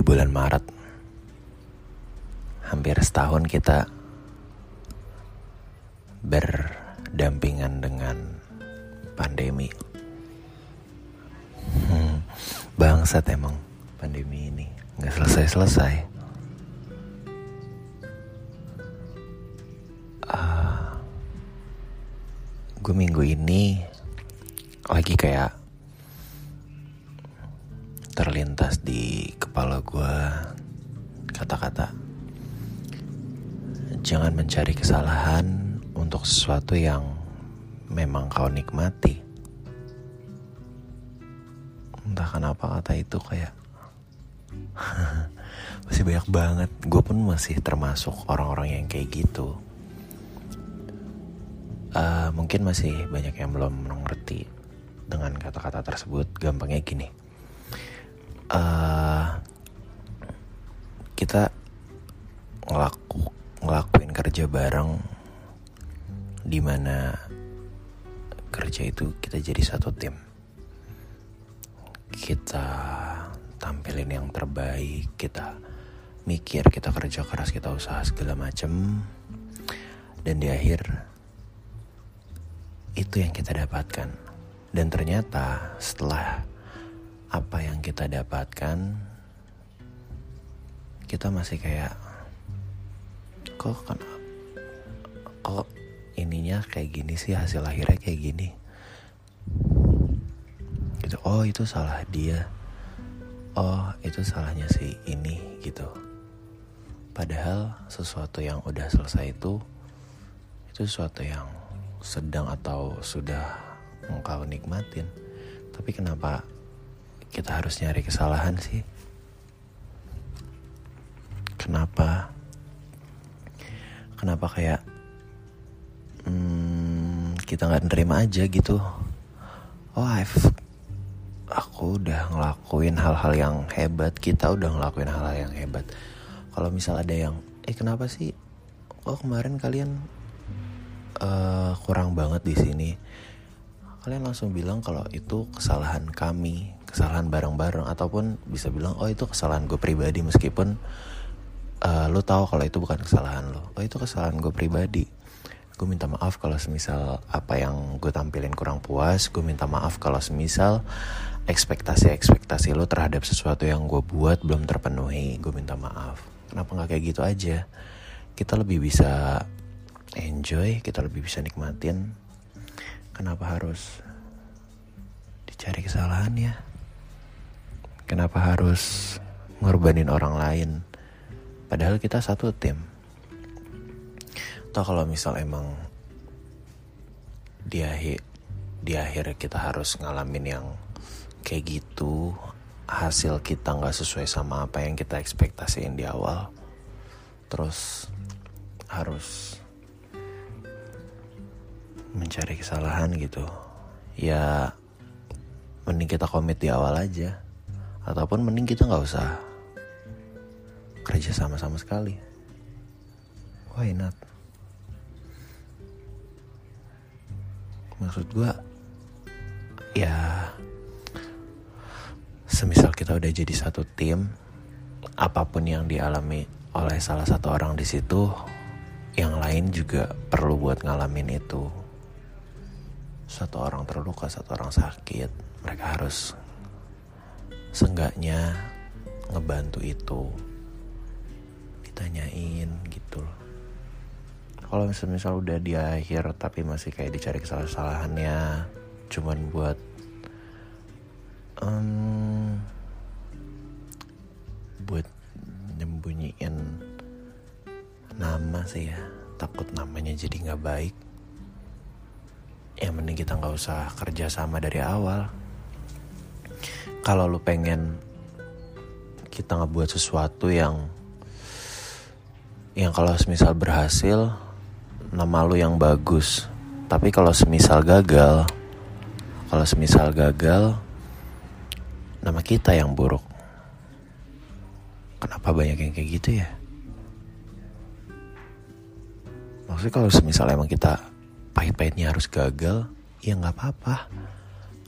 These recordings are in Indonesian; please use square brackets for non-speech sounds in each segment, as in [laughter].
bulan Maret. Hampir setahun kita berdampingan dengan pandemi. Hmm, bangsat emang pandemi ini nggak selesai-selesai. Uh, gue minggu ini lagi kayak terlintas di kepala gue kata-kata. Jangan mencari kesalahan untuk sesuatu yang memang kau nikmati. Entah kenapa kata itu kayak [laughs] masih banyak banget. Gue pun masih termasuk orang-orang yang kayak gitu. Uh, mungkin masih banyak yang belum mengerti dengan kata-kata tersebut. Gampangnya gini uh, kita ngelaku ngelakuin kerja bareng di mana kerja itu kita jadi satu tim. Kita tampilin yang terbaik kita mikir kita kerja keras kita usaha segala macem. Dan di akhir itu yang kita dapatkan. Dan ternyata setelah apa yang kita dapatkan kita masih kayak kok kan kok ininya kayak gini sih hasil akhirnya kayak gini? Gitu oh itu salah dia. Oh itu salahnya si ini gitu. Padahal sesuatu yang udah selesai itu itu sesuatu yang sedang atau sudah engkau nikmatin. Tapi kenapa kita harus nyari kesalahan sih? Kenapa? Kenapa kayak hmm, kita nggak nerima aja gitu? Oh, I've aku udah ngelakuin hal-hal yang hebat. Kita udah ngelakuin hal-hal yang hebat. Kalau misal ada yang, eh kenapa sih? Oh kemarin kalian uh, kurang banget di sini. Kalian langsung bilang kalau itu kesalahan kami, kesalahan bareng-bareng ataupun bisa bilang oh itu kesalahan gue pribadi meskipun uh, lo tahu kalau itu bukan kesalahan lo oh itu kesalahan gue pribadi. Gue minta maaf kalau semisal apa yang gue tampilin kurang puas. Gue minta maaf kalau semisal ekspektasi-ekspektasi lo terhadap sesuatu yang gue buat belum terpenuhi. Gue minta maaf. Kenapa nggak kayak gitu aja? Kita lebih bisa enjoy kita lebih bisa nikmatin kenapa harus dicari kesalahan ya Kenapa harus ngorbanin orang lain? Padahal kita satu tim. Atau kalau misal emang di akhir di akhir kita harus ngalamin yang kayak gitu, hasil kita nggak sesuai sama apa yang kita ekspektasiin di awal, terus harus mencari kesalahan gitu. Ya mending kita komit di awal aja. Ataupun mending kita nggak usah kerja sama sama sekali. Why not? Maksud gue ya semisal kita udah jadi satu tim apa pun yang dialami oleh salah satu orang di situ yang lain juga perlu buat ngalamin itu satu orang terluka satu orang sakit. Mereka harus Seenggaknya ngebantu itu. Ditanyain gitu. Loh kalau misal, misal udah di akhir tapi masih kayak dicari kesalahan-kesalahannya cuman buat um, buat nyembunyiin nama sih ya. Takut namanya jadi nggak baik ya mending kita nggak usah kerja sama dari awal. Kalau lu pengen kita ngebuat sesuatu yang yang kalau semisal berhasil nama lu yang bagus. Tapi kalau semisal gagal kalau semisal gagal nama kita yang buruk. Kenapa banyak yang kayak gitu ya? Maksudnya kalau semisal emang kita pahit-pahitnya harus gagal ya nggak apa-apa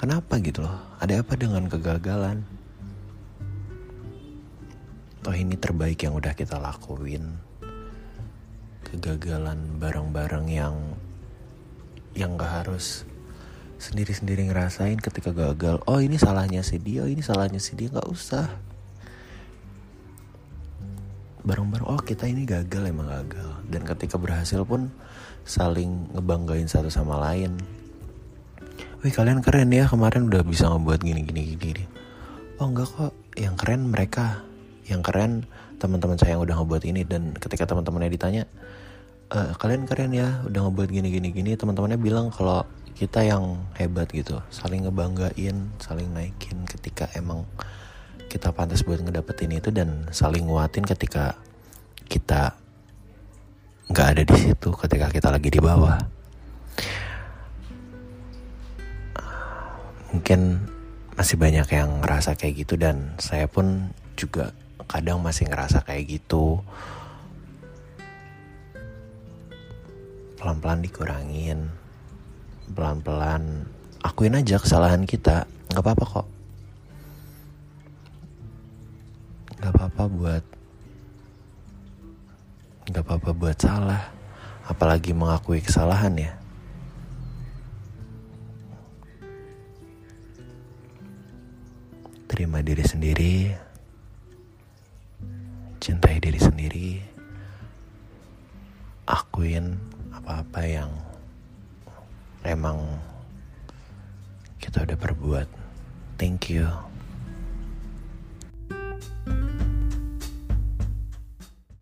Kenapa gitu loh? Ada apa dengan kegagalan? toh ini terbaik yang udah kita lakuin kegagalan bareng-bareng yang yang gak harus sendiri-sendiri ngerasain ketika gagal oh ini salahnya si dia oh ini salahnya si dia nggak usah bareng-bareng oh kita ini gagal emang gagal. Dan ketika berhasil pun saling ngebanggain satu sama lain. Wih kalian keren ya kemarin udah bisa ngebuat gini gini gini oh enggak kok yang keren mereka. Yang keren teman-teman saya yang udah ngebuat ini. Dan ketika teman-temannya ditanya e, kalian keren ya udah ngebuat gini gini gini teman-temannya bilang kalau kita yang hebat gitu saling ngebanggain saling naikin ketika emang kita pantas buat ngedapetin itu dan saling nguatin ketika kita nggak ada di situ ketika kita lagi di bawah. Mungkin masih banyak yang ngerasa kayak gitu dan saya pun juga kadang masih ngerasa kayak gitu. Pelan-pelan dikurangin. Pelan-pelan akuin aja kesalahan kita. Nggak apa-apa kok nggak apa-apa buat nggak apa-apa buat salah. Apalagi mengakui kesalahan ya. Terima diri sendiri. Cintai diri sendiri. Akuin apa-apa yang emang kita udah perbuat. Thank you